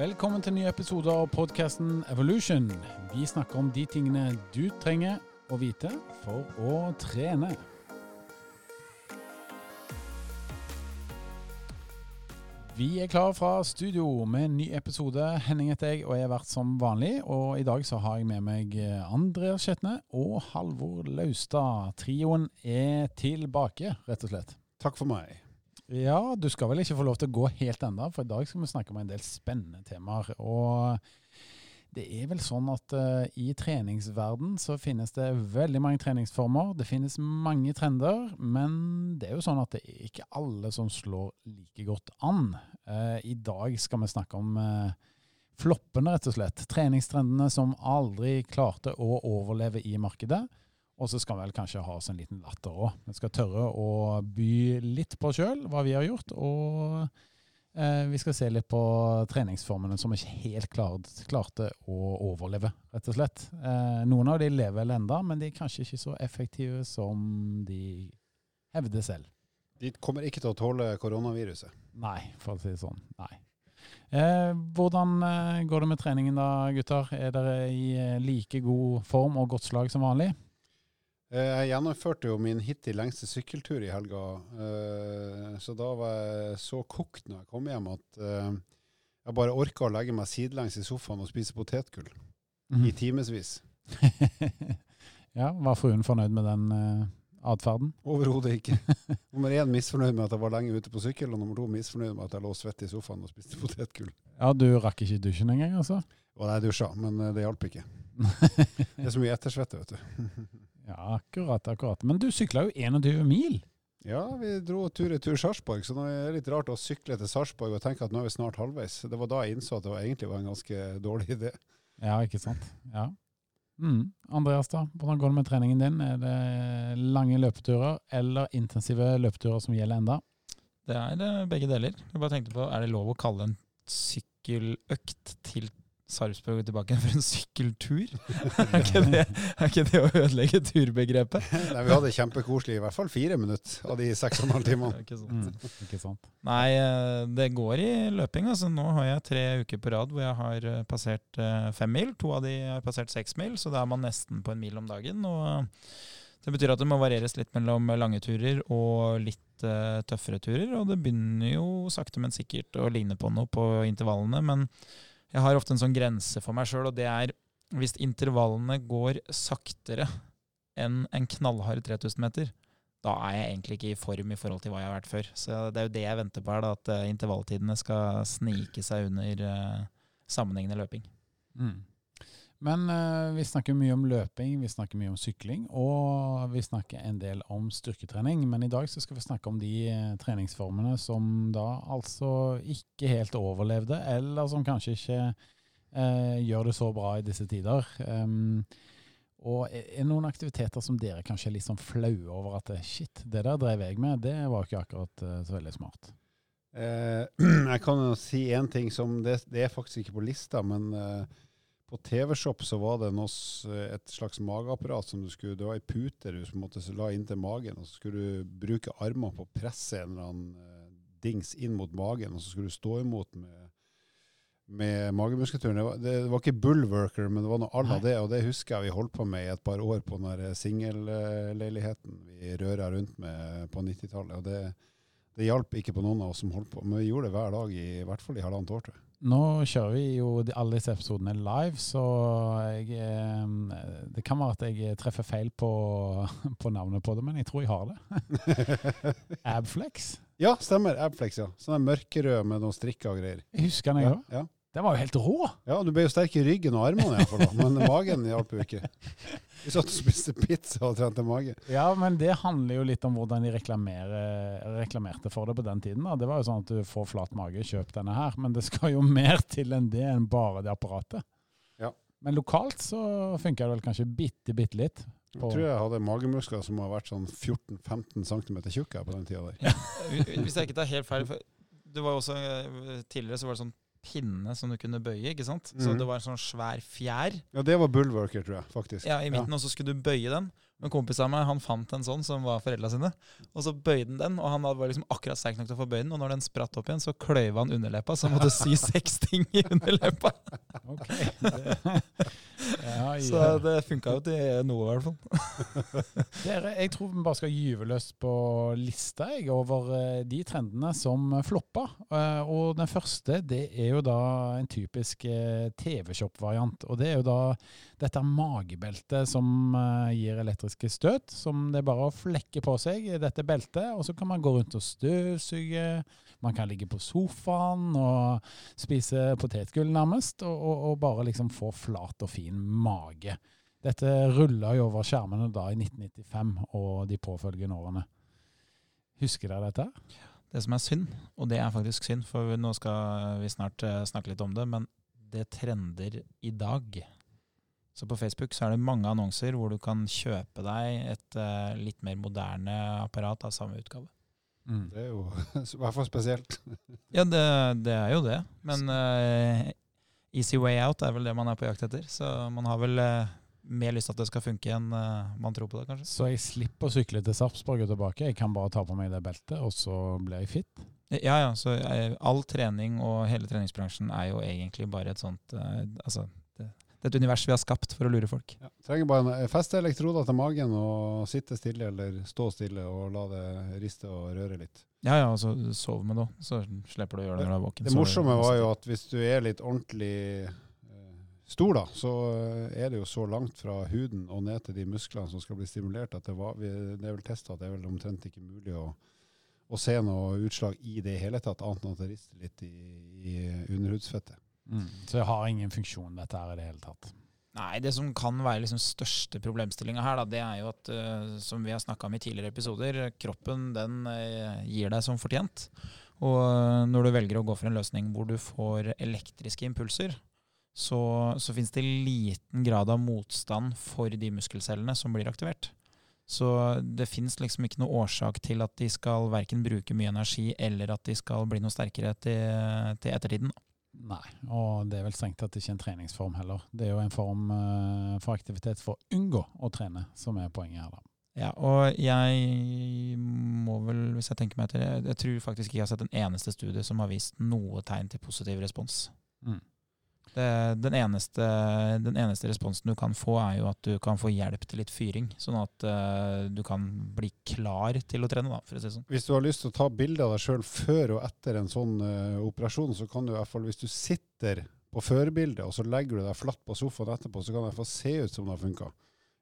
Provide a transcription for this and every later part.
Velkommen til en ny episode av podkasten Evolution. Vi snakker om de tingene du trenger å vite for å trene. Vi er klar fra studio med en ny episode. Henning heter jeg, og jeg har vært som vanlig. Og i dag så har jeg med meg Andreas Skjetne og Halvor Laustad. Trioen er tilbake, rett og slett. Takk for meg. Ja, du skal vel ikke få lov til å gå helt enda, for i dag skal vi snakke om en del spennende temaer. Og det er vel sånn at uh, i treningsverden så finnes det veldig mange treningsformer. Det finnes mange trender, men det er jo sånn at det er ikke alle som slår like godt an. Uh, I dag skal vi snakke om uh, floppene, rett og slett. Treningstrendene som aldri klarte å overleve i markedet. Og så skal vi vel kanskje ha oss en liten latter òg. Vi skal tørre å by litt på sjøl hva vi har gjort. Og eh, vi skal se litt på treningsformene som ikke helt klart, klarte å overleve, rett og slett. Eh, noen av de lever vel enda, men de er kanskje ikke så effektive som de hevder selv. De kommer ikke til å tåle koronaviruset? Nei, for å si det sånn. Nei. Eh, hvordan eh, går det med treningen da, gutter? Er dere i eh, like god form og godt slag som vanlig? Eh, jeg gjennomførte jo min hittil lengste sykkeltur i helga, eh, så da var jeg så kokt når jeg kom hjem at eh, jeg bare orka å legge meg sidelengs i sofaen og spise potetgull mm. i timevis. ja, var fruen fornøyd med den uh, atferden? Overhodet ikke. Nummer én misfornøyd med at jeg var lenge ute på sykkel, og nummer to misfornøyd med at jeg lå svett i sofaen og spiste potetgull. Ja, du rakk ikke dusjen engang, altså? Og jeg dusja, men det hjalp ikke. det er så mye ettersvette, vet du. Ja, akkurat, akkurat. Men du sykla jo 21 mil? Ja, vi dro tur-retur Sarpsborg, så nå er det litt rart å sykle til Sarpsborg og tenke at nå er vi snart halvveis. Det var da jeg innså at det var egentlig var en ganske dårlig idé. Ja, ikke sant. Ja. Mm. Andreas, da, hvordan går det med treningen din? Er det lange løpeturer eller intensive løpeturer som gjelder enda? Det er eh, begge deler. Jeg bare tenkte på, Er det lov å kalle en sykkeløkt til Sarpsborg tilbake for en sykkeltur? er, ikke det, er, ikke det, å ødelegge turbegrepet? Nei, Vi hadde kjempekoselig i hvert fall fire minutter av de seks og en halv timene. ikke, mm, ikke sant. Nei, eh, det går i løping. Altså, nå har jeg tre uker på rad hvor jeg har eh, passert eh, fem mil. To av de har passert seks mil, så da er man nesten på en mil om dagen. og det betyr at det må varieres litt mellom lange turer og litt uh, tøffere turer. Og det begynner jo sakte, men sikkert å ligne på noe på intervallene. Men jeg har ofte en sånn grense for meg sjøl, og det er hvis intervallene går saktere enn en knallhard 3000 meter, da er jeg egentlig ikke i form i forhold til hva jeg har vært før. Så det er jo det jeg venter på her, da, at uh, intervalltidene skal snike seg under uh, sammenhengende løping. Mm. Men uh, vi snakker mye om løping, vi snakker mye om sykling, og vi snakker en del om styrketrening. Men i dag så skal vi snakke om de treningsformene som da altså ikke helt overlevde, eller som kanskje ikke uh, gjør det så bra i disse tider. Um, og er det noen aktiviteter som dere kanskje er litt sånn flaue over at shit, det der drev jeg med, det var ikke akkurat så veldig smart? jeg kan jo si én ting som det, det, er faktisk ikke på lista, men på TV-Shop så var det noe, et slags mageapparat som du skulle Det var ei pute du måtte la inntil magen, og så skulle du bruke armene på å presse en eller annen uh, dings inn mot magen, og så skulle du stå imot med, med magemuskulaturen. Det, var, det var ikke bullworker, men det var noe à la det, og det husker jeg vi holdt på med i et par år på den singelleiligheten vi røra rundt med på 90-tallet. og det, det hjalp ikke på noen av oss som holdt på, men vi gjorde det hver dag, i, i hvert fall i halvannet år. tror jeg. Nå kjører vi jo alle disse episodene live, så jeg, eh, det kan være at jeg treffer feil på, på, navnet på det, men jeg tror jeg har det. Abflex? Ja, stemmer. Abflex, ja. Sånn mørkerød med noen strikker og greier. Jeg husker den, jeg òg. Ja, ja. Den var jo helt rå! Ja, du ble jo sterk i ryggen og armene, iallfall, men magen hjalp jo ikke. Vi satt og spiste pizza og trente mage. Ja, men det handler jo litt om hvordan de reklamerte for det på den tiden. Da. Det var jo sånn at du får flat mage, kjøp denne her. Men det skal jo mer til enn det enn bare det apparatet. Ja. Men lokalt så funker det vel kanskje bitte, bitte litt. Jeg tror jeg hadde magemuskler som har vært sånn 14-15 cm tjukke på den tida der. Ja. Hvis jeg ikke tar helt feil, for det var også tidligere så var det sånn pinne som du kunne bøye, ikke sant? Så Mhm. det var en sånn svær fjær Ja, det var bullworker, tror jeg, faktisk. ja, i midten, og så skulle du bøye den. Men kompisen av meg han fant en sånn som var foreldra sine, og så bøyde han den. Og han var liksom akkurat sterk nok til å få bøye den, og når den spratt opp igjen, så kløyva han underleppa, så han måtte sy seks ting i underleppa. Ok. Ja, Så det funka jo til noe, i hvert fall. Dere, jeg tror vi bare skal gyve løs på lista jeg, over eh, de trendene som floppa. Eh, Og den første det er jo da en typisk eh, TV-shop-variant. Og det er jo da dette magebeltet som gir elektriske støt. Som det er bare å flekke på seg dette beltet, og så kan man gå rundt og støvsuge. Man kan ligge på sofaen og spise potetgull nærmest, og, og, og bare liksom få flat og fin mage. Dette rulla jo over skjermene da i 1995 og de påfølgende årene. Husker dere dette? Det som er synd, og det er faktisk synd, for nå skal vi snart eh, snakke litt om det, men det trender i dag. Så på Facebook så er det mange annonser hvor du kan kjøpe deg et eh, litt mer moderne apparat av samme utgave. Det er jo i hvert fall spesielt. Ja, det, det er jo det, men uh, easy way out er vel det man er på jakt etter. Så man har vel uh, mer lyst til at det skal funke enn uh, man tror på det, kanskje. Så jeg slipper å sykle til Sarpsborg og tilbake. Jeg kan bare ta på meg det beltet, og så blir jeg fit. Ja, ja. Så all trening og hele treningsbransjen er jo egentlig bare et sånt Altså, det, er et univers vi har skapt for å lure folk. Ja. Trenger bare en, feste elektroder til magen og sitte stille eller stå stille og la det riste og røre litt. Ja, ja, og så sov med det òg, så slipper du å gjøre det når du er våken. Det morsomme var jo at hvis du er litt ordentlig eh, stor, da, så eh, er det jo så langt fra huden og ned til de musklene som skal bli stimulert, at det, var, det er vel testa at det er vel omtrent ikke mulig å, å se noe utslag i det hele tatt, annet enn at det rister litt i, i underhudsfettet. Så jeg har ingen funksjon, dette her i det hele tatt. Nei, det som kan være liksom største problemstillinga her, da, det er jo at, uh, som vi har snakka om i tidligere episoder, kroppen den uh, gir deg som fortjent. Og uh, når du velger å gå for en løsning hvor du får elektriske impulser, så, så fins det liten grad av motstand for de muskelcellene som blir aktivert. Så det fins liksom ikke noe årsak til at de skal verken bruke mye energi eller at de skal bli noe sterkere til, til ettertiden. Nei, og det er vel strengt tatt ikke en treningsform heller. Det er jo en form eh, for aktivitet for å unngå å trene, som er poenget her, da. Ja, og jeg må vel, hvis jeg tenker meg etter, jeg, jeg tror faktisk ikke jeg har sett en eneste studie som har vist noe tegn til positiv respons. Mm. Den, eneste, den eneste responsen du kan få, er jo at du kan få hjelp til litt fyring. Sånn at uh, du kan bli klar til å trene, da, for å si sånn. Hvis du har lyst til å ta bilde av deg sjøl før og etter en sånn uh, operasjon, så kan du i hvert fall, hvis du sitter på førbildet og så legger du deg flatt på sofaen etterpå, så kan det i hvert fall se ut som det har funka.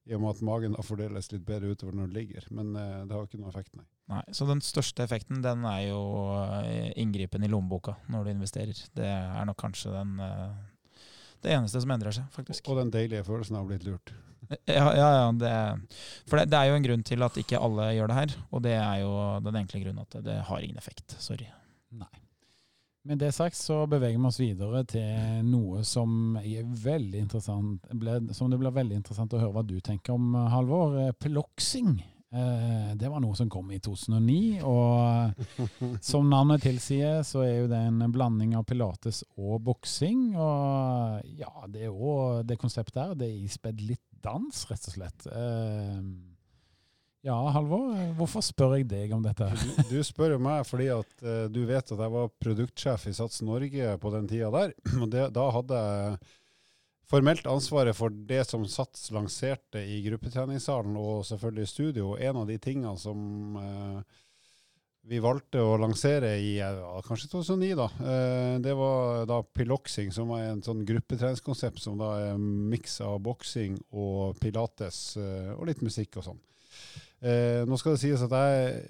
I og med at magen da fordeles litt bedre utover når du ligger. Men uh, det har ikke noen effekt, nei. Nei, så den største effekten den er jo inngripen i lommeboka når du investerer. Det er nok kanskje den, det eneste som endrer seg, faktisk. Og den deilige følelsen av å blitt lurt. Ja, ja, ja det, for det, det er jo en grunn til at ikke alle gjør det her, og det er jo den enkle grunnen at det, har ingen effekt. Sorry. Nei. Med det sagt så beveger vi oss videre til noe som er ble, som det blir veldig interessant å høre hva du tenker om, Halvor. Eh, Piloxing. Eh, det var noe som kom i 2009, og som navnet tilsier, så er jo det en blanding av pilates og boksing. Og ja, det er òg det konseptet her. Det er ispedd litt dans, rett og slett. Eh, ja, Halvor, hvorfor spør jeg deg om dette? Du, du spør jo meg fordi at eh, du vet at jeg var produktsjef i Sats Norge på den tida der. Og det, da hadde jeg formelt ansvaret for det som Sats lanserte i gruppetreningssalen og selvfølgelig i studio. En av de tingene som eh, vi valgte å lansere i ja, kanskje 2009, da, eh, det var da piloxing, som er en sånn gruppetreningskonsept som da er miks av boksing og pilates eh, og litt musikk og sånn. Eh, nå skal det sies at jeg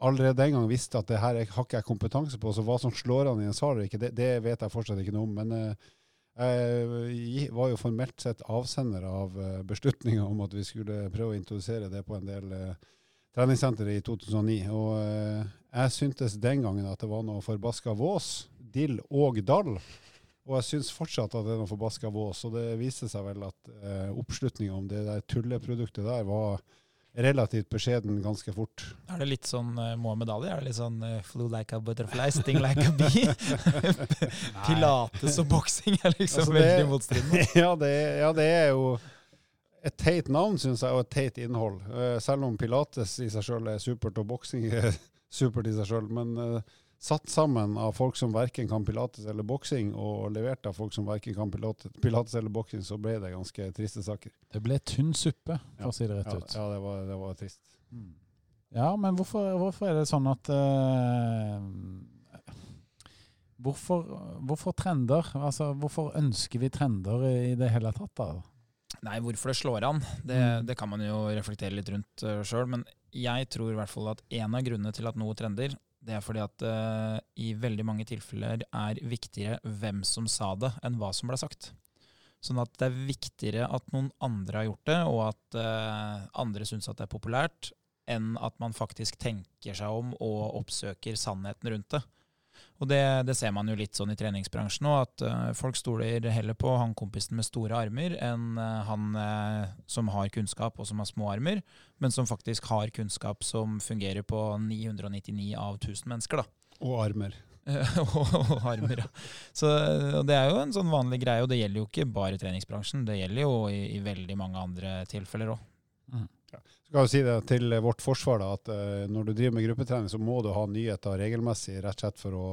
allerede den gang visste at det her er- har ikke jeg kompetanse på, så hva som slår an i en sal eller ikke, det, det vet jeg fortsatt ikke noe om. Men eh, jeg var jo formelt sett avsender av eh, beslutninga om at vi skulle prøve å introdusere det på en del eh, treningssentre i 2009. Og eh, jeg syntes den gangen at det var noe forbaska vås, dill og dall. Og jeg syns fortsatt at det er noe forbaska vås. Og det viste seg vel at oppslutninga om det der tulleproduktet der var relativt beskjeden ganske fort. Er det litt sånn uh, Mohammed Ali? Er det litt sånn uh, flew like a butterfly, sting like a bee? Pilates og boksing er liksom Altså, det- veldig motstridende. ja, ja, det er jo et teit navn, syns jeg, og et teit innhold. Uh, selv om pilates i seg sjøl er supert, og boksing er supert i seg sjøl. Men eh, satt sammen av folk som verken kan pilates eller boksing, og levert av folk som verken kan pilates, pilates eller boksing, så ble det ganske triste saker. Det ble tynn suppe, for Ja. å si det rett Ja, ut. ja det, var, det var trist. Mm. Ja, men hvorfor, hvorfor er det sånn at uh, hvorfor, hvorfor trender? Altså, hvorfor ønsker vi trender i det hele tatt? da? Nei, hvorfor det slår an, det, Mm. det kan man jo reflektere litt rundt uh, sjøl. Men jeg tror i hvert fall at en av grunnene til at noe trender, det er fordi at uh, i veldig mange tilfeller er viktigere hvem som sa det, enn hva som ble sagt. Sånn at det er viktigere at noen andre har gjort det, og at uh, andre syns at det er populært, enn at man faktisk tenker seg om og oppsøker sannheten rundt det. Og det, det ser man jo litt sånn i treningsbransjen òg, at uh, folk stoler heller på han kompisen med store armer enn uh, han uh, som har kunnskap og som har små armer, men som faktisk har kunnskap som fungerer på 999 av 1000 mennesker. da. Og armer. og, og armer, ja. Så det er jo en sånn vanlig greie, og det gjelder jo ikke bare treningsbransjen, det gjelder jo i, i veldig mange andre tilfeller òg. Skal jo si det til vårt forsvar da, at eh, når du driver med gruppetrening, så må du ha nyheter regelmessig, rett og slett for å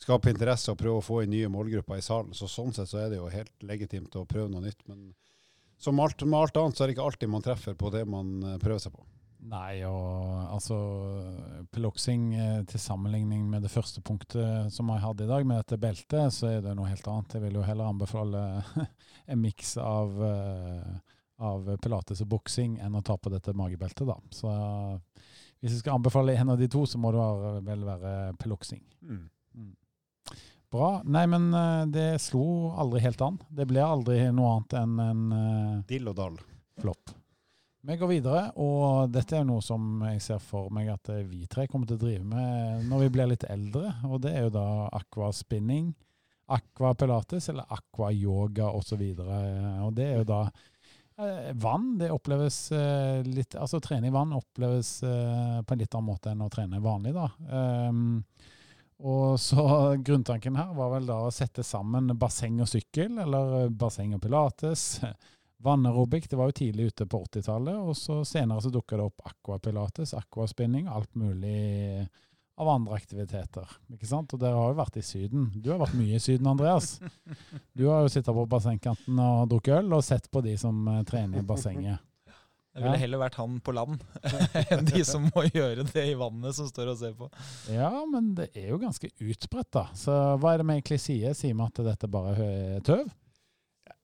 skape interesse og prøve å få inn nye målgrupper i salen. Så sånn sett så er det jo helt legitimt å prøve noe nytt. Men som alt, med alt annet så er det ikke alltid man treffer på det man eh, prøver seg på. Nei, og altså Piloxing eh, til sammenligning med det første punktet som jeg hadde i dag, med dette beltet, så er det noe helt annet. Jeg vil jo heller anbefale en miks av, eh, av pilates og boksing enn å ta på dette magebeltet, da. Så hvis jeg skal anbefale en av de to, så må det vel være piloksing. Mm. Bra. Nei, men eh, det slo aldri helt an. Det ble aldri noe annet enn en eh, Dill og dall. flopp. Vi går videre, og dette er noe som jeg ser for meg at eh, vi tre kommer til å drive med når vi blir litt eldre. Og det er jo da aquaspinning, aquapilates eller aquayoga osv. Og det er jo da vann. Det oppleves eh, litt Altså trene i vann oppleves eh, på en litt annen måte enn å trene vanlig, da. Um, og så Grunntanken her var vel da å sette sammen basseng og sykkel, eller basseng og pilates. Vannaerobic det var jo tidlig ute på 80-tallet, og så senere så dukka det opp aquapilates, aquaspinning, alt mulig av andre aktiviteter. ikke sant? Og dere har jo vært i Syden. Du har vært mye i Syden, Andreas. Du har jo sittet på bassengkanten og drukket øl, og sett på de som eh, trener i bassenget. Jeg ville Ja. heller vært han på land enn de som må gjøre det i vannet, som står og ser på. Ja, men det er jo ganske utbredt, da. Så hva er det vi egentlig sier? Sier vi at dette bare er tøv?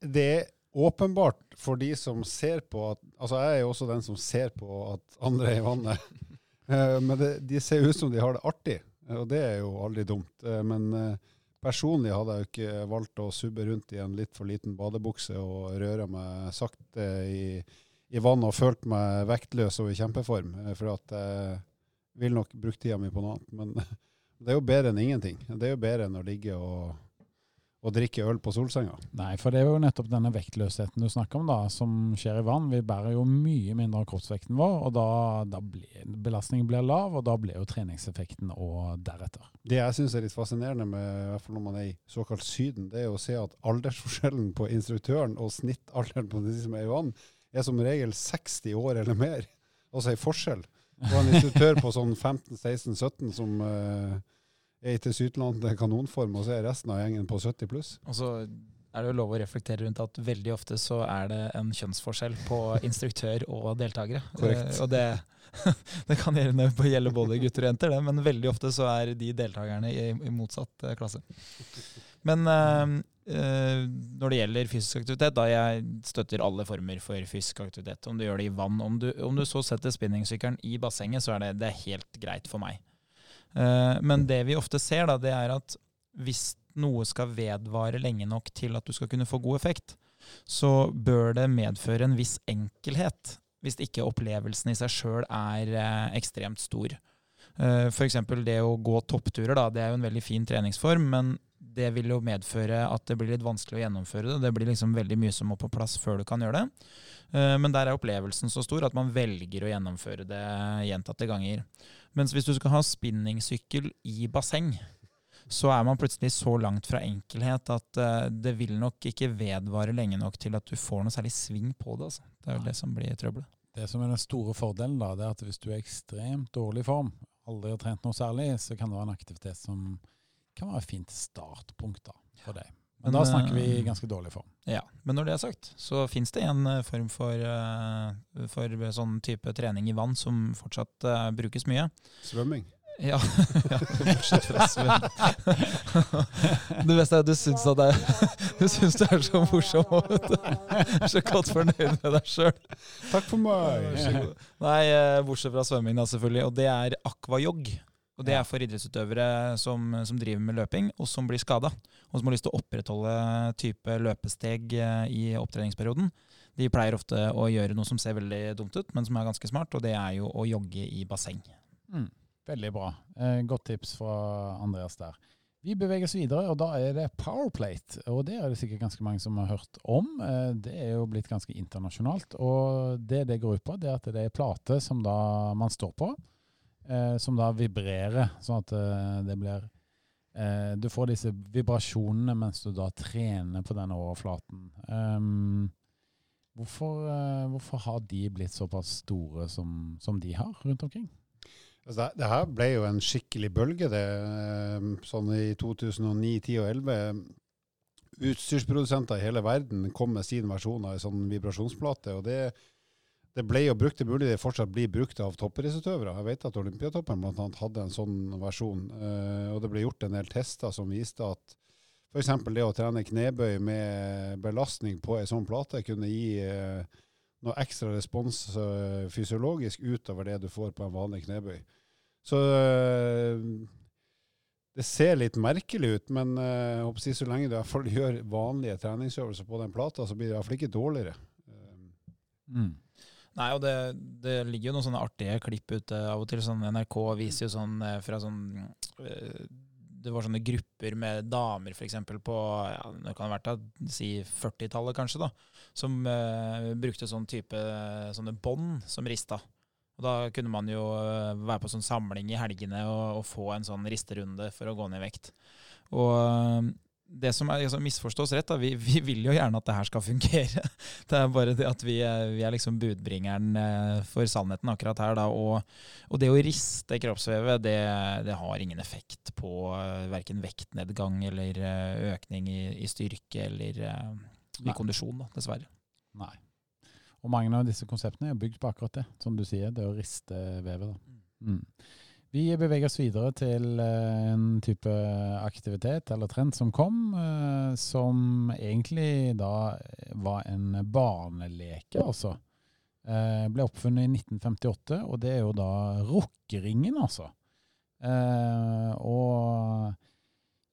Det er åpenbart for de som ser på at Altså, jeg er jo også den som ser på at andre er i vannet. Eh, Men det, de ser ut som de har det artig, og det er jo aldri dumt. Eh, Men eh, personlig hadde jeg jo ikke valgt å subbe rundt i en litt for liten badebukse og røre meg sakte i, i vann og følt meg vektløs og i kjempeform, for at jeg vil nok bruke tida mi på noe annet. Men det er jo bedre enn ingenting. Det er jo bedre enn å ligge og, og drikke øl på solsenga. Nei, for det er jo nettopp denne vektløsheten du snakker om, da, som skjer i vann. Vi bærer jo mye mindre av kroppsvekten vår, og da, da blir belastningen blir lav, og da blir jo treningseffekten og deretter. Det jeg syns er litt fascinerende med i hvert fall når man er i såkalt Syden, det er å se at aldersforskjellen på instruktøren og snittalderen på de som er i vann, er som regel 60 år eller mer. Altså en forskjell. Og en instruktør på sånn 15-16-17 som eh, er i tilsynelatende kanonform, og så er resten av gjengen på 70 pluss. Og så er det jo lov å reflektere rundt at veldig ofte så er det en kjønnsforskjell på instruktør og deltakere. Korrekt. Eh, og det, det kan gjelde, både gutter og jenter, det, men veldig ofte så er de deltakerne i, i motsatt eh, klasse. Men eh, når det gjelder fysisk aktivitet, da jeg støtter alle former for fysisk aktivitet. Om du gjør det i vann, om du, om du så setter spinningsykkelen i bassenget, så er det, det er helt greit for meg. Eh, men det vi ofte ser, da, det er at hvis noe skal vedvare lenge nok til at du skal kunne få god effekt, så bør det medføre en viss enkelhet, hvis ikke opplevelsen i seg sjøl er eh, ekstremt stor. Eh, F.eks. det å gå toppturer, da, det er jo en veldig fin treningsform, men det vil jo medføre at det blir litt vanskelig å gjennomføre det. Det blir liksom veldig mye som må på plass før du kan gjøre det. Men der er opplevelsen så stor at man velger å gjennomføre det gjentatte ganger. Mens hvis du skal ha spinningsykkel i basseng, så er man plutselig så langt fra enkelhet at uh, det vil nok ikke vedvare lenge nok til at du får noe særlig sving på det. Altså. Det er jo det som blir trøbbelet. Det som er den store fordelen, da, det er at hvis du er i ekstremt dårlig form, aldri har trent noe særlig, så kan det være en aktivitet som kan være et fint startpunkt da, for deg. Men, da snakker vi eh, ganske dårlig form. Ja, men når det er sagt, så fins det en eh, form for, for, sånn type trening i vann som fortsatt uh, brukes mye. Svømming? Ja, ja bortsett fra svømming. det beste er at du syns at det er, du syns du er så morsom og så godt fornøyd med deg sjøl. Takk for meg. Nei, bortsett fra svømming, da, selvfølgelig. Og det er aquajog. Og Det er for idrettsutøvere som, som, driver med løping, og som blir skada. Og som har lyst til å opprettholde type løpesteg i opptreningsperioden. De pleier ofte å gjøre noe som ser veldig dumt ut, men som er ganske smart, og det er jo å jogge i basseng. Mm, veldig bra. Eh, godt tips fra Andreas der. Vi beveger oss videre, og da er det Powerplate. Og det er det sikkert ganske mange som har hørt om. Eh, det er jo blitt ganske internasjonalt. Og det det går ut på, det er at det er plate som da man står på eh, som da vibrerer, sånn at eh, det blir eh, Du får disse vibrasjonene mens du da trener på denne overflaten. Um, hvorfor, eh, hvorfor, har de blitt såpass store som, som de har rundt omkring? Altså det, det, her ble jo en skikkelig bølge, det. Ehm, sånn i 2009, 10 og 11. Utstyrsprodusenter i hele verden kom med sin versjon av en sånn vibrasjonsplate. og det det ble jo brukt, det mulig det fortsatt blir brukt av toppidrettsutøvere. Jeg vet at Olympiatoppen bl.a. hadde en sånn versjon. Uh, og det ble gjort en del tester som viste at f.eks. det å trene knebøy med belastning på ei sånn plate kunne gi uh, noe ekstra respons uh, fysiologisk utover det du får på en vanlig knebøy. Så det ser litt merkelig ut, men jeg håper si, så lenge du i hvert fall gjør vanlige treningsøvelser på den plata, så blir det i hvert fall ikke dårligere. Mm. Nei, og det, det, ligger jo noen sånne artige klipp ute av og til. Sånn NRK viser jo sånn eh, fra sånn eh, Det var sånne grupper med damer f.eks. på ja, det kan ha vært si 40-tallet, kanskje, da, som uh, brukte sånn type sånne bånd som rista. Og Da kunne man jo være på sånn samling i helgene og, og få en sånn risterunde for å gå ned i vekt. Og det som er liksom, Misforstås rett, da, vi, vi, vil jo gjerne at det her skal fungere. Det er bare det at vi vi er liksom budbringeren eh, for sannheten akkurat her. Da, og, og det å riste kroppsvevet, det, det, har ingen effekt på uh, verken vektnedgang eller uh, økning i, i, styrke eller i kondisjon, da, dessverre. Nei. Og mange av disse konseptene er bygd på akkurat det, som du sier, det å riste vevet. da. Mm. Vi beveger oss videre til eh, en type aktivitet eller trend som kom, eh, som egentlig da var en barneleke, altså. Eh, ble oppfunnet i 1958, og det er jo da rockeringen, altså. Og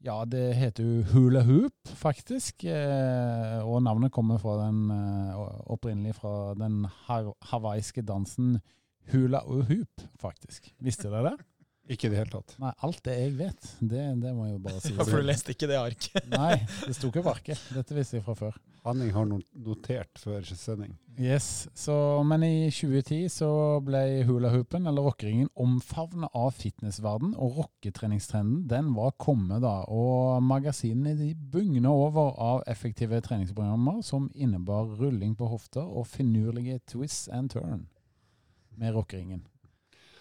ja, det heter jo hula hoop, faktisk. Og navnet kommer fra den, opprinnelig fra den hawaiiske dansen hula og hoop, faktisk. Visste dere det? Ikke i det hele tatt. Nei, alt det jeg vet, det, det må jeg jo bare si. Ja, For du leste ikke det arket? Nei, det sto ikke på arket. Dette visste jeg fra før. Hanning har notert før sending. Yes, så, Men i 2010 så ble hula-hoopen, eller rockeringen, omfavnet av fitnessverden, og rocketreningstrenden den var kommet da. Og magasinene de bugna over av effektive treningsprogrammer som innebar rulling på hofter og finurlige twists and turn med rockeringen.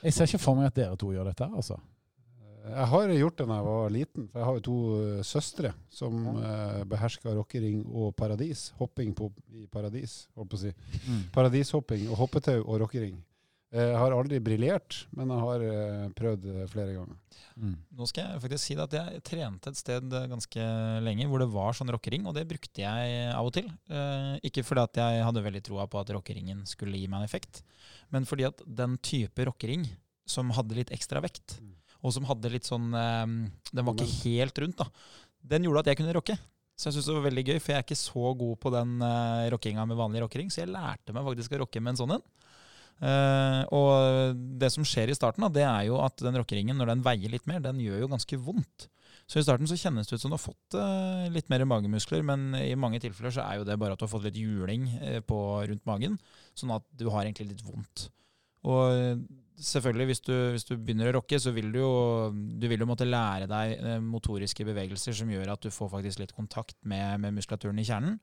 Jeg ser ikke for meg at dere to gjør dette. altså. Jeg har gjort det da jeg var liten. for Jeg har jo to uh, søstre som ja. uh, behersker rockering og paradis. Hopping på, i paradis, holdt på å si. Mm. Paradishopping og hoppetau og rockering. Jeg har aldri briljert, men jeg har uh, prøvd flere ganger. Mm. Nå skal jeg faktisk si at jeg trente et sted ganske lenge hvor det var sånn rockering, og det brukte jeg av og til. Ikke fordi at jeg hadde veldig troa på at rockeringen skulle gi meg en effekt, men fordi at den type rockering som hadde litt ekstra vekt, mm. og som hadde litt sånn Den var ikke helt rundt, da. Den gjorde at jeg kunne rocke. Så jeg syns det var veldig gøy, for jeg er ikke så god på den uh, rockinga med vanlig rockering, så jeg lærte meg faktisk å rocke med en sånn en. Eh, og det som skjer i starten, det er jo at den rockeringen, når den veier litt mer, den gjør jo ganske vondt. Så i starten så kjennes det ut som du har fått eh, litt mer magemuskler, men i mange tilfeller så er jo det bare at du har fått litt juling eh, på, rundt magen, sånn at du har egentlig litt vondt. Og selvfølgelig, hvis du, hvis du begynner å rocke, så vil du jo du vil jo måtte lære deg motoriske bevegelser som gjør at du får faktisk litt kontakt med, med muskulaturen i kjernen.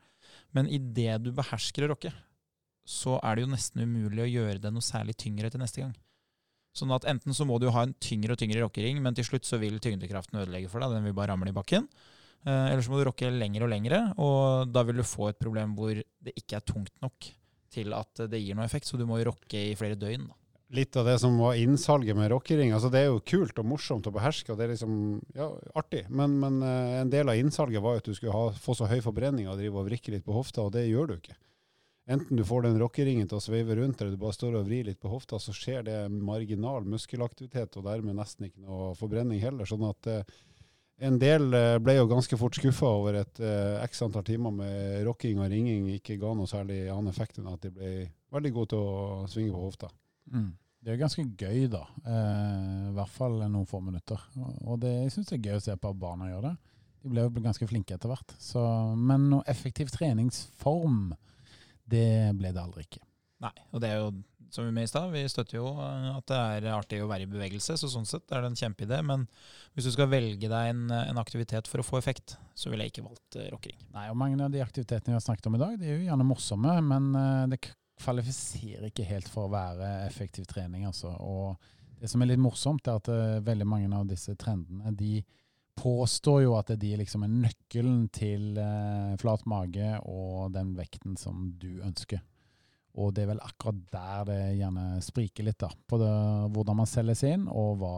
Men idet du behersker å rocke, så er det jo nesten umulig å gjøre det noe særlig tyngre til neste gang. Sånn at enten så må du ha en tyngre og tyngre rockering, men til slutt så vil tyngdekraften ødelegge for deg. Den vil bare ramle i bakken. Eh, eller så må du rocke lenger og lengre, og da vil du få et problem hvor det ikke er tungt nok til at det gir noe effekt. Så du må jo rocke i flere døgn. Da. Litt av det som var innsalget med rockering. altså Det er jo kult og morsomt å beherske, og det er liksom ja, artig. Men, men eh, en del av innsalget var at du skulle ha, få så høy forbrenning og drive og vrikke litt på hofta, og det gjør du ikke. Enten du får den rockeringen til å sveive rundt, eller du bare står og vrir litt på hofta, så skjer det marginal muskelaktivitet, og dermed nesten ikke noe forbrenning heller. sånn at eh, en del eh, ble jo ganske fort skuffa over et eh, x antall timer med rocking og ringing ikke ga noe særlig annen effekt enn at de ble veldig gode til å svinge på hofta. Mm. Det er ganske gøy, da. Eh, I hvert fall noen få minutter. Og det, jeg syns det er gøy å se på at barna gjør det. De ble jo ganske flinke etter hvert. Så, men noe effektiv treningsform det ble det aldri ikke. Nei, og det er jo som vi med i stad, vi støtter jo eh, at det er artig å være i bevegelse, så sånn sett er det en kjempeidé. Men hvis du skal velge deg en, en aktivitet for å få effekt, så ville jeg ikke valgt uh, rockering. Nei, og mange av de aktivitetene vi har snakket om i dag, de er jo gjerne morsomme, men det kvalifiserer ikke helt for å være effektiv trening, altså. Og det som er litt morsomt, er at veldig mange av disse trendene, de påstår jo at de liksom er nøkkelen til eh, flat mage og den vekten som du ønsker. Og det er vel akkurat der det gjerne spriker litt, da. På det, hvordan man selger seg inn, og hva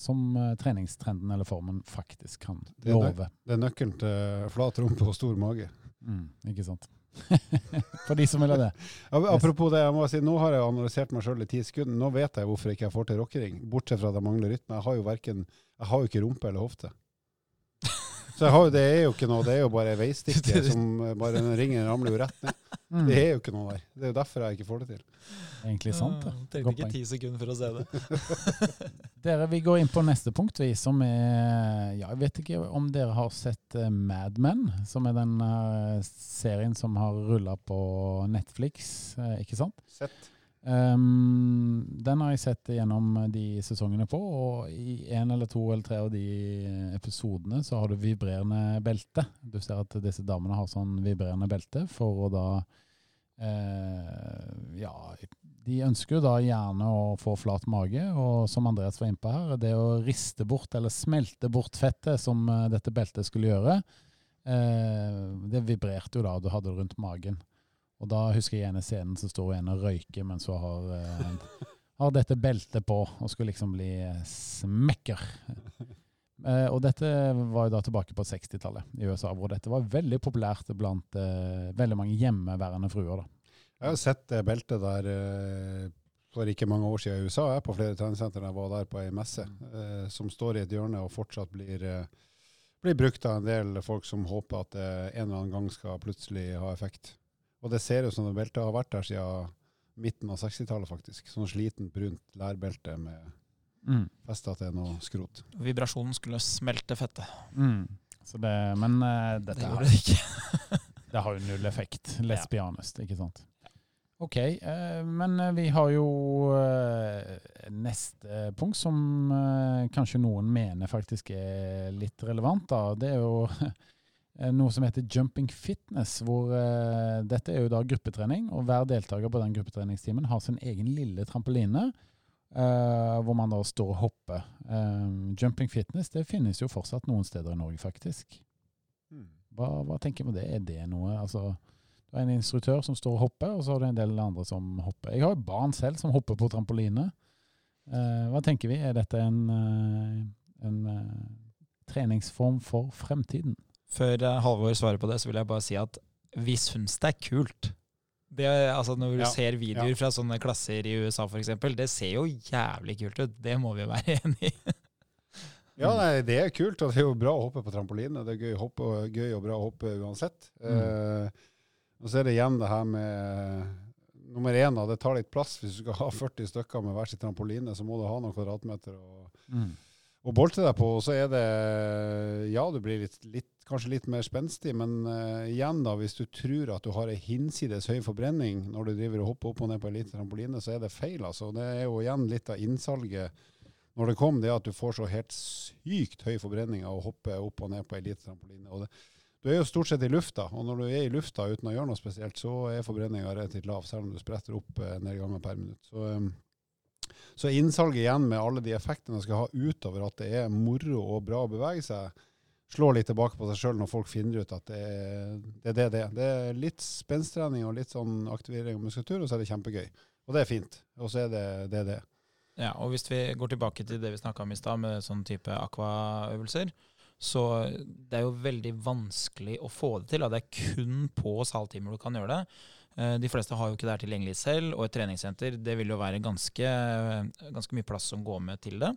som eh, treningstrenden eller formen faktisk kan love. Det er nøkkelen til flat rumpe og stor mage. Mm, ikke sant. For de som vil ha det. Apropos det, jeg må si, nå har jeg analysert meg sjøl i ti sekunder. Nå vet jeg hvorfor jeg ikke får til rockering, bortsett fra at jeg mangler rytme. Jeg har jo verken, jeg har jo ikke rumpe eller hofte. Så har, det er jo ikke noe, det er jo bare ei veistikke som bare den ringen ramler jo rett ned. Mm. Det er jo ikke noe der. Det er jo derfor jeg ikke får det til. Egentlig sant, det. Trengte ikke ti sekunder for å se det. dere, Vi går inn på neste punkt, vi, som er ja, Jeg vet ikke om dere har sett uh, Mad Men, som er den uh, serien som har rulla på Netflix, uh, ikke sant? Sett. Um, den har jeg sett gjennom de sesongene på, og i en eller to eller tre av de episodene så har du vibrerende belte. Du ser at disse damene har sånn vibrerende belte for å da uh, Ja, de ønsker jo da gjerne å få flat mage, og som Andreas var innpå her, det å riste bort eller smelte bort fettet som uh, dette beltet skulle gjøre, uh, det vibrerte jo da du hadde det rundt magen. Og da husker jeg ene scenen så står en og røyker mens hun har, eh, har dette beltet på og skulle liksom bli eh, smekker. Eh, og dette var jo da tilbake på 60-tallet i USA, hvor dette var veldig populært blant eh, veldig mange hjemmeværende fruer. da. Jeg har sett det beltet der for ikke mange år siden i USA, jeg, på flere treningssentre. Jeg var der på ei messe, eh, som står i et hjørne og fortsatt blir, blir brukt av en del folk som håper at det en eller annen gang skal plutselig ha effekt. Og det ser ut som det beltet har vært der siden midten av 60-tallet, faktisk. Sånn sliten, brunt lærbelte med mm. festa til noe skrot. Vibrasjonen skulle smelte fettet. Mm. Det, men uh, dette det gjorde det ikke. det har jo null effekt. Lesbianest, ja. ikke sant. Ok, uh, men uh, vi har jo neste punkt som kanskje noen mener faktisk er litt relevant. da. Det er jo Eh, noe som heter jumping fitness. hvor uh, Dette er jo da gruppetrening, og hver deltaker på den gruppetreningstimen har sin egen lille trampoline. Uh, hvor man da står og hopper. Uh, jumping fitness det finnes jo fortsatt noen steder i Norge, faktisk. Hmm. Hva, hva tenker du om det? Er det noe altså, Du har en instruktør som står og hopper, og så har du en del andre som hopper. Jeg har jo barn selv som hopper på trampoline. hva tenker vi? Er dette en, en treningsform for fremtiden? Før eh, Halvor svarer på det, så vil jeg bare si at vi syns det er kult. Det, altså når du ja, ser videoer ja. fra sånne klasser i USA f.eks., det ser jo jævlig kult ut. Det må vi være enig i. ja, nei, det er kult, og det er jo bra å hoppe på trampoline. Det er gøy, hoppe, gøy og bra å hoppe uansett. Mm. Uh, og så er det igjen det her med nummer én, det tar litt plass. Hvis du skal ha 40 stykker med hver sin trampoline, så må du ha noen kvadratmeter Og, Mm. Å bolte deg på. Og så er det Ja, du blir litt, litt, kanskje litt mer spenstig, men uh, igjen, da, hvis du tror at du har ei hinsides høy forbrenning når du driver og hopper opp og ned på en liten trampoline, så er det feil. altså. Det er jo igjen litt av innsalget når det kom, det at du får så helt sykt høy forbrenning av å hoppe opp og ned på ei liten trampoline. Og det, du er jo stort sett i lufta, og når du er i lufta uten å gjøre noe spesielt, så er forbrenninga relativt lav, selv om du spretter opp eh, en del ganger per minutt. Så, eh, så innsalget igjen med alle de effektene du skal ha utover at det er moro og bra å bevege seg, slår litt tilbake på seg sjøl når folk finner ut at det er det det det. Det er litt spensttrening og litt sånn aktivering av muskulatur, og så er det kjempegøy. Og det er fint. Og så er det det. Det. Ja, og hvis vi går tilbake til det vi snakka om i stad, med sånn type aquaøvelser, så det er jo veldig vanskelig å få det til. Da. Det er kun på saltimer du kan gjøre det. Eh, De fleste har jo ikke det her tilgjengelig selv, og et treningssenter det vil jo være ganske, ganske mye plass som går med til det.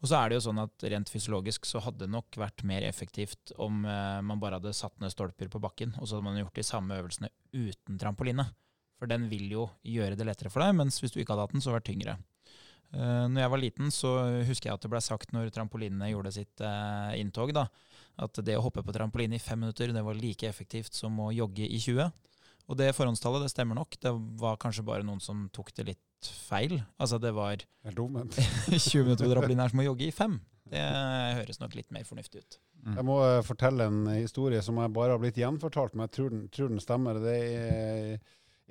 Og så er det jo sånn at rent fysiologisk så hadde det nok vært mer effektivt om eh, man bare hadde satt ned stolper på bakken, og så hadde man gjort de samme øvelsene uten trampoline. For den vil jo gjøre det lettere for deg, mens hvis du ikke hadde hatt den, så hadde det tyngre. Uh, når jeg var liten, så husker jeg at det ble sagt når trampolinene gjorde sitt eh, inntog, da, at det å hoppe på trampoline i fem minutter det var like effektivt som å jogge i 20. Og det forhåndstallet det stemmer nok. Det var kanskje bare noen som tok det litt feil. Altså det var 20 minutter på trampoline er som å jogge i fem. Det høres nok litt mer fornuftig ut. Mm. Jeg må eh, fortelle en historie som jeg bare har blitt gjenfortalt, men jeg tror den, tror den stemmer. Det er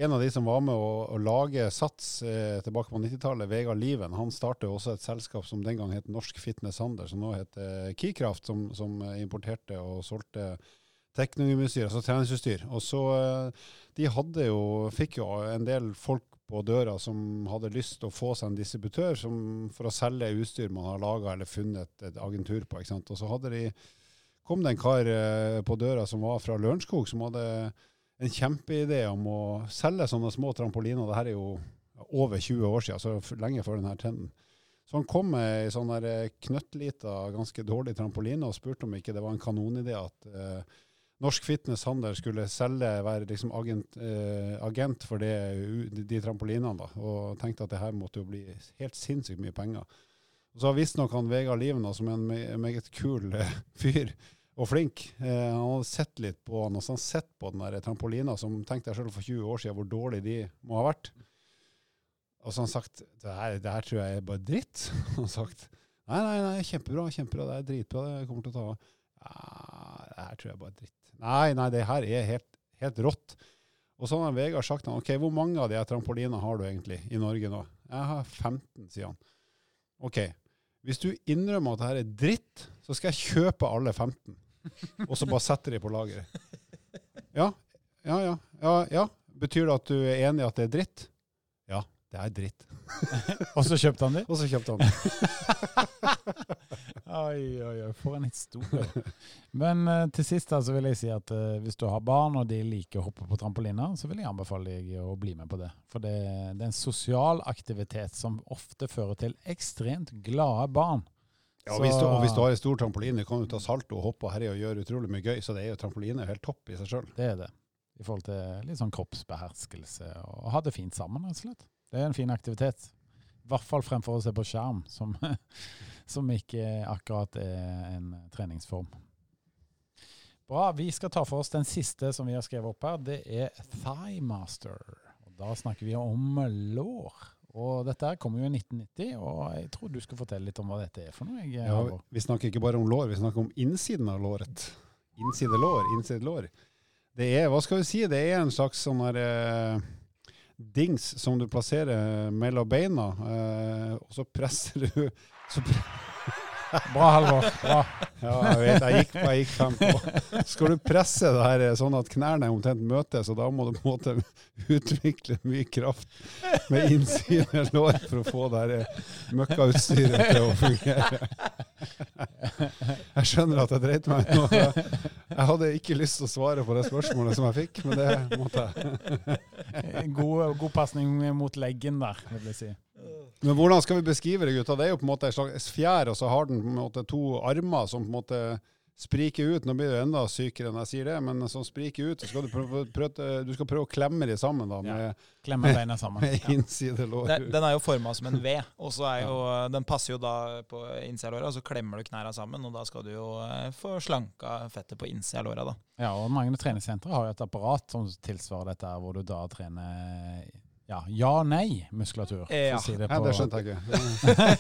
en av de som var med å, å lage Sats eh, tilbake på 90-tallet, Vegard Liven, han startet også et selskap som den gang het Norsk Fitness Handel, som nå heter Keycraft, som, som importerte og solgte teknologiutstyr, altså treningsutstyr. Og så eh, De hadde jo, fikk jo en del folk på døra som hadde lyst til å få seg en distributør som, for å selge utstyr man har laga eller funnet et, agentur på. ikke sant? Og så hadde de, kom det en kar eh, på døra som var fra Lørenskog, som hadde en kjempeidé om å selge sånne små trampoliner. Dette er jo over 20 år siden, så lenge før denne trenden. Så han kom med ei sånn eh, knøttlita, ganske dårlig trampoline og spurte om ikke det var en kanonidé at eh, Norsk Fitness Handel skulle selge, være liksom agent, eh, agent for det, de, trampolinene. da, Og tenkte at det her måtte jo bli helt sinnssykt mye penger. Og så har visstnok han Vegard Liven, som er en me- meget kul eh, fyr, og flink. Eh, han hadde sett litt på han, og så han sett på den der trampolina som tenkte jeg selv for 20 år siden hvor dårlig de må ha vært. Og så har han sagt det her, det her tror jeg er bare dritt. Han har sagt nei, nei, nei, kjempebra, kjempebra, det er dritbra, det kommer til å ta av. Ja, det her tror jeg bare er dritt. Nei, nei, det her er helt, helt rått. Og så har Vegard sagt han, ok, hvor mange av de trampolinene har du egentlig i Norge nå? Jeg har 15, sier han. Ok, hvis du innrømmer at det her er dritt, så skal jeg kjøpe alle 15. Og så bare sette de på lageret. Ja, ja, ja, ja, ja. Betyr det at du er enig i at det er dritt? Det er dritt. Og så kjøpte han det? Og så kjøpte han det. Oi, oi, oi, for en historie. Men uh, til sist da, så vil jeg si at uh, hvis du har barn og de liker å hoppe på trampoliner, så vil jeg anbefale deg å bli med på det. For det, det er en sosial aktivitet som ofte fører til ekstremt glade barn. Ja, og hvis, du, og hvis du har en stor trampoline, kan du ta salto og hoppe og herje og gjøre utrolig mye gøy. Så det er jo trampoline helt topp i seg sjøl. Det er det. I forhold til litt sånn kroppsbeherskelse og ha det fint sammen, rett og slett. Det er en fin aktivitet. I hvert fall fremfor å se på skjerm, som, som ikke akkurat er en treningsform. Bra. Vi skal ta for oss den siste som vi har skrevet opp her. Det er Thighmaster. Og Da snakker vi om lår. Og dette her kommer jo i 1990, og jeg tror du skal fortelle litt om hva dette er for noe. Jeg, Ja, vi snakker ikke bare om lår, vi snakker om innsiden av låret. Innside lår, inside lår. Det er, hva skal vi si, det er en slags sånn her eh, dings som du plasserer mellom beina, eh, og så presser du så pre Bra, Halvor. Bra. Ja, jeg vet, jeg gikk, jeg gikk fem på. Skal du presse det her sånn at knærne omtrent møtes, og da må du på en måte utvikle mye kraft med innside lår for å få det her møkkautstyret til å fungere. Jeg skjønner at jeg dreit meg nå. Jeg hadde ikke lyst til å svare på det spørsmålet som jeg fikk, men det måtte jeg. God, god pasning mot leggen der, vil jeg si. Men hvordan skal vi beskrive det, gutta? Det er jo på en måte en slags fjær, og så har den på en måte to armer som på en måte spriker ut. Nå blir du enda sykere enn jeg sier det, men sånn spriker ut, så skal du prøve, prøve, du skal prøve å klemme de sammen da, Ja. Klemme beina sammen. med innside lår. Den, den er jo forma som en V, og så er jo, den passer jo da på innsida av låra. Så klemmer du knærne sammen, og da skal du jo eh, få slanka fettet på innsida av låra. da. Ja, og mange treningssentre har jo et apparat som tilsvarer dette, hvor du da trener ja, ja-nei-muskulatur. Ja. si det på- det skjønte jeg ikke.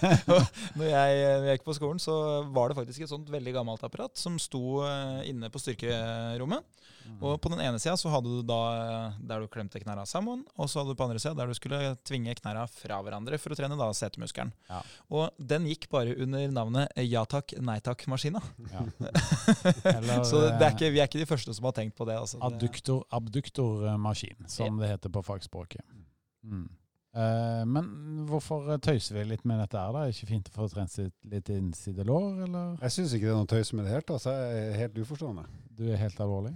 Når jeg, når jeg gikk på skolen, så var det faktisk et sånt veldig gammelt apparat som sto eh, inne på styrkerommet. Mm. Og på den ene sida så hadde du da eh, der du klemte knærne sammen, og så hadde du på andre sida der du skulle tvinge knærne fra hverandre for å trene da setemuskelen. Ja. Og den gikk bare under navnet ja takk, nei takk-maskina. Ja. Så det er eh, ikke, vi er ikke de første som har tenkt på det. Altså. Abduktor-maskin, abduktor som det heter på fagspråket. Mm. Uh, men hvorfor tøyser vi litt med dette her? da? Er det ikke fint å få trent sitt litt innsidelår, eller? Jeg syns ikke det er noe tøys med det helt, altså. jeg er helt uforstående. Du er helt alvorlig?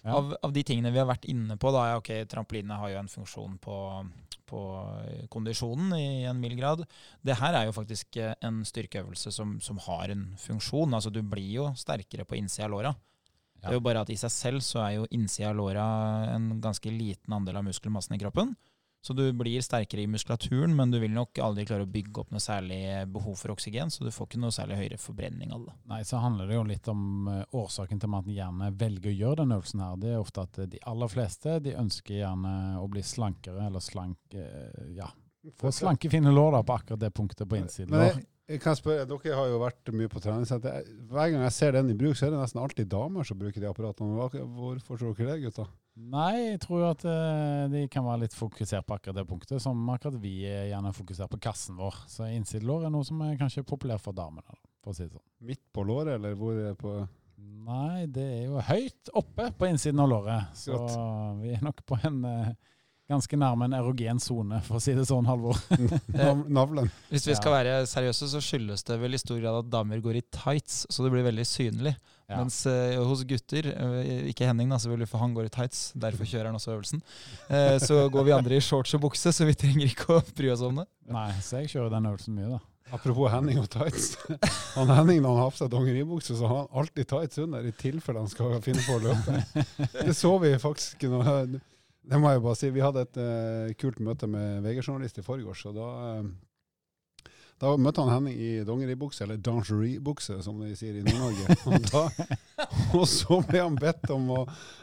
Ja. Av, av de tingene vi har vært inne på, da, ja, ok, trampoline har jo en funksjon på, på kondisjonen i en mild grad. Det her er jo faktisk eh, en styrkeøvelse som, som har en funksjon. Altså du blir jo sterkere på innsida av låra. Det er jo bare at i seg selv så er jo innsida av låra en ganske liten andel av muskelmassen i kroppen. Så du blir sterkere i muskulaturen, men du vil nok aldri klare å bygge opp noe særlig behov for oksygen, så du får ikke noe særlig høyere forbrenning av det. Nei, så handler det jo litt om eh, årsaken til at man gjerne velger å gjøre den øvelsen her. Det er ofte at de aller fleste de ønsker gjerne å bli slankere, eller slank eh, Ja, få slanke, fine lår da på akkurat det punktet på innsiden. Men. Jeg, jeg kan spørre, Dere har jo vært mye på treningssenter. Hver gang jeg ser den i bruk, så er det nesten alltid damer som bruker de apparatene. Hvorfor tror dere det, gutta? Nei, jeg tror at eh, de kan være litt fokusert på akkurat det punktet, som akkurat vi er gjerne fokusert på kassen vår. Så innsidelår er noe som er kanskje populært for damene, da, for å si det sånn. Midt på låret, eller hvor er det på Nei, det er jo høyt oppe på innsiden av låret. Så Godt. vi er nok på en eh, ganske nærme en erogen sone, for å si det sånn, Halvor. navlen? Hvis vi skal være seriøse, så skyldes det vel i stor grad at damer går i tights, så det blir veldig synlig. Ja. Mens uh, hos gutter, eh, ikke Henning da, selvfølgelig, for han går i tights, derfor kjører han også øvelsen, uh, så går vi andre i shorts og bukse, så vi trenger ikke å bry oss om det. Nei, så jeg kjører den øvelsen mye, da. Apropos Henning og tights. Han Henning når han har på seg dongeribukse, så har han alltid tights under, i tilfelle han skal finne på å løpe. Det så vi faktisk nå. Det må jeg bare si. Vi hadde et uh, kult møte med VG-journalist i forgårs, og da eh, da møtte han Henning i dongeribukse, eller dangeribukse, som de sier i Nord-Norge. Og, og så ble han bedt om å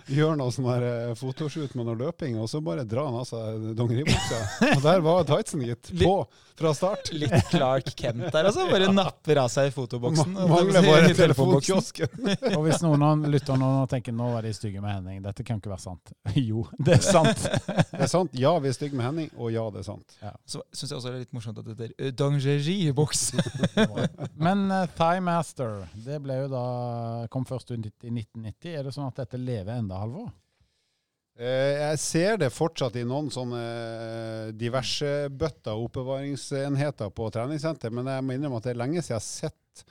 gjøre noe sånn eh, fotoshoot med noe løping, og så bare drar han av seg dongeribuksa. Og der var tightsen, gitt. På fra start. Litt Clark Kent der, altså. Bare napper av seg fotoboksen. Man Mangler bare telefonboksen. telefonkiosken. Og hvis noen av lytterne nå tenker nå var de stygge med Henning, dette kan ikke være sant. Jo, det er sant. Det er sant. Ja, vi er stygge med Henning, og ja, det er sant. Så syns jeg også det er litt morsomt at det heter eh. Men uh, Thigh det ble jo da, kom først ut i 1990. Er det sånn at dette lever enda, Halvor? Eh, Jeg ser det fortsatt i noen sånne eh, diverse bøtter og oppbevaringsenheter på treningssenter, men jeg må innrømme at det er lenge siden jeg har sett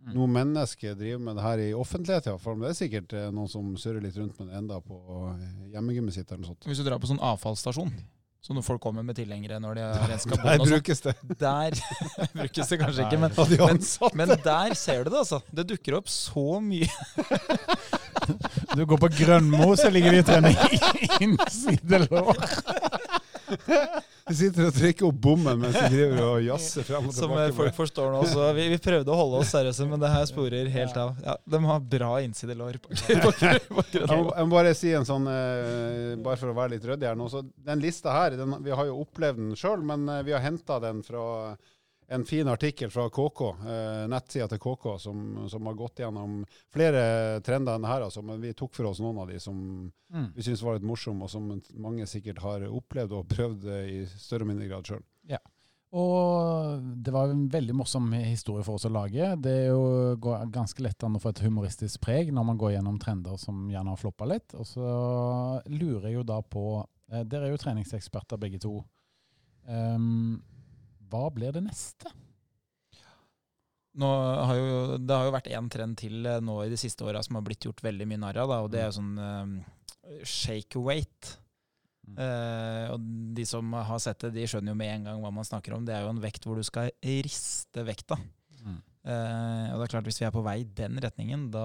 Mm. noen mennesker drive med det her i offentlighet. Ja. For det er sikkert eh, noen som surrer litt rundt med det enda på eh, hjemmegymmet sitt eller noe sånt. Hvis du drar på sånn avfallsstasjon, så når folk kommer med tilhengere når de har renska Der bånd og sånn, brukes det. der brukes det kanskje ikke, men, men, men der ser du det, altså. Det dukker opp så mye. Du går på Grønmo, så ligger de i trening innsidelår. De sitter og trykker opp bommen mens du driver og jazzer frem og tilbake. Som eh, folk forstår nå. Så vi, vi prøvde å holde oss seriøse, men det her sporer helt av. Ja, De har bra innsidelår. Jeg må, jeg må bare si en sånn, eh, bare for å være litt ryddig her nå. Så den lista her, den, vi har jo opplevd den sjøl, men eh, vi har henta den fra en fin artikkel fra KK, eh, nettsida til KK, som, som har gått gjennom flere trender enn her. Altså, men vi tok for oss noen av de som Mm. vi syns var litt morsomme, og som mange sikkert har opplevd og prøvd i større og mindre grad sjøl. Og det var en veldig morsom historie for oss å lage. Det er jo ganske lett an å få et humoristisk preg når man går gjennom trender som gjerne har floppa litt. Og så lurer jeg jo da på eh, Dere er jo treningseksperter begge to. Ehm, hva blir det neste? Har jo, det har jo vært én trend til eh, nå i de siste åra som har blitt gjort veldig mye narr av, og det er jo sånn eh, shake weight. Mm. Eh, og de som har sett det, de skjønner jo med en gang hva man snakker om. Det er jo en vekt hvor du skal riste vekta. Mm. Uh, og det er klart, hvis vi er på vei i den retningen, da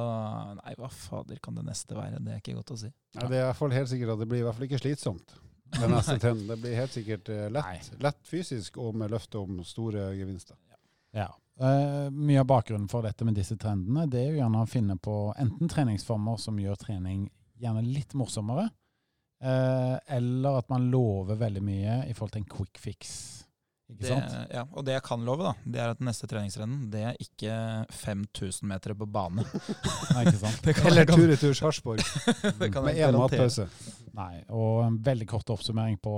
Nei, hva fader kan det neste være? Det er ikke godt å si. Ja, det er i hvert fall helt sikkert at det blir i hvert fall ikke slitsomt. Den neste trenden. Det blir helt sikkert eh, lett, lett fysisk og med løfte om store gevinster. Ja. Uh, mye av bakgrunnen for dette med disse trendene, det er jo gjerne å finne på enten treningsformer som gjør trening gjerne litt morsommere, uh, eller at man lover veldig mye i forhold til en quick fix. Ikke Det, sant? ja, og det jeg kan love, da, det er at neste treningsrennen, det er ikke 5000 meter på bane. Nei, ikke sant? Det kan Eller tur i tur Sarpsborg med én matpause. Nei, og en veldig kort oppsummering på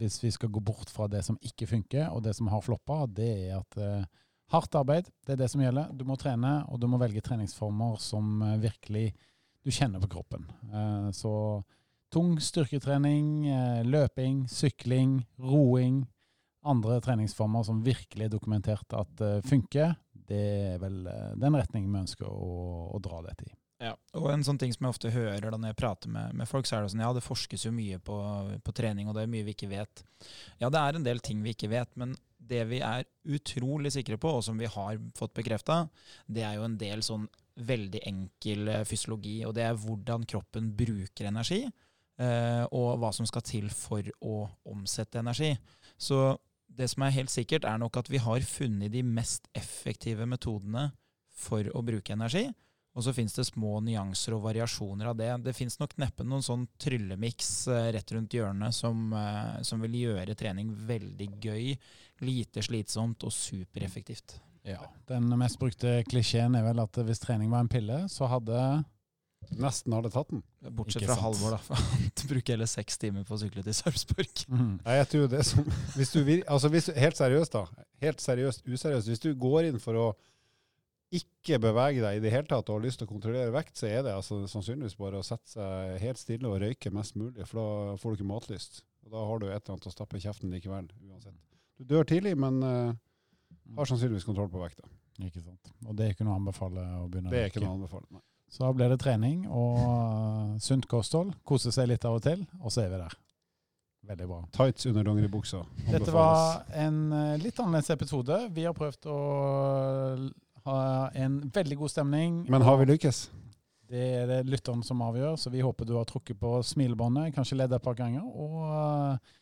hvis vi skal gå bort fra det som ikke funker, og det som har floppa, det er at uh, hardt arbeid, det er det som gjelder. Du må trene, og du må velge treningsformer som uh, virkelig du kjenner på kroppen. Uh, så tung styrketrening, løping, sykling, roing, andre treningsformer som virkelig er dokumentert at eh, funker, det er vel eh, den retningen vi ønsker å, å dra dette i. Ja, og en sånn ting som jeg ofte hører da når jeg prater med, med folk, så er det sånn ja, det forskes jo mye på, på trening, og det er mye vi ikke vet. Ja, det er en del ting vi ikke vet, men det vi er utrolig sikre på, og som vi har fått bekrefta, det er jo en del sånn veldig enkel eh, fysiologi, og det er hvordan kroppen bruker energi, eh, og hva som skal til for å omsette energi. Så det som er helt sikkert, er nok at vi har funnet de mest effektive metodene for å bruke energi. Og så finnes det små nyanser og variasjoner av det. Det finnes nok neppe noen sånn tryllemiks eh, rett rundt hjørnet som, eh, som vil gjøre trening veldig gøy, lite slitsomt og supereffektivt. Ja. Den mest brukte klisjeen er vel at hvis trening var en pille, så hadde Nesten hadde tatt den. Bortsett Ikke fra sant. Halvor, da. For han bruker hele seks timer på å sykle til Sarpsborg. Mhm. Jeg tror det som hvis du vir, altså hvis, du- Helt seriøst, da. Helt seriøst, useriøst. Hvis du går inn for å ikke bevege deg i det hele tatt og har lyst til å kontrollere vekt, så er det altså sannsynligvis bare å sette seg helt stille og røyke mest mulig, for da får du ikke matlyst. Og da har du et eller annet å stappe i kjeften likevel, uansett. Du dør tidlig, men eh, har sannsynligvis kontroll på vekta. Ikke sant. Og det er ikke noe å anbefale å begynne Det er ikke røyke. noe å anbefale. Nei. Så da blir det trening og uh, sunt kosthold. Kose seg litt av og til, og så er vi der. Veldig bra. Tights under dongeribuksa. Dette var en eh, litt annerledes episode. Vi har prøvd å ha en veldig god stemning. Men har vi lykkes? Det er det lytteren som avgjør, så vi håper du har trukket på smilebåndet, kanskje ledd et par ganger, og eh,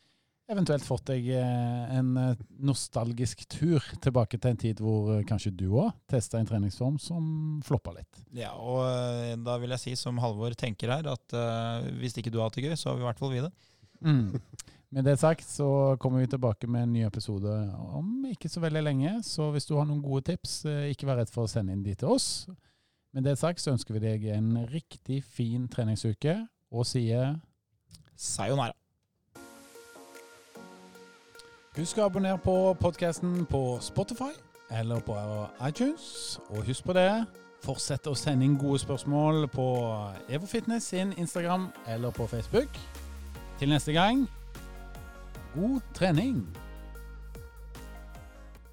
eventuelt fått deg eh, en eh, nostalgisk tur tilbake til en tid hvor eh, kanskje du òg testa en treningsform som floppa litt. Ja, og da vil jeg si, som Halvor tenker her, at uh, hvis ikke du har hatt det gøy, så har vi i hvert fall vi det. Med det sagt så kommer vi tilbake med en ny episode om ikke så veldig lenge. Så hvis du har noen gode tips, ikke vær redd for å sende inn de til oss. Med det sagt så ønsker vi deg en riktig fin treningsuke, og sier Sayonara. Husk å abonnere på podkasten på Spotify eller på iTunes. Og husk på det, fortsett å sende inn gode spørsmål på EvoFitness sin Instagram eller på Facebook. Til neste gang, god trening!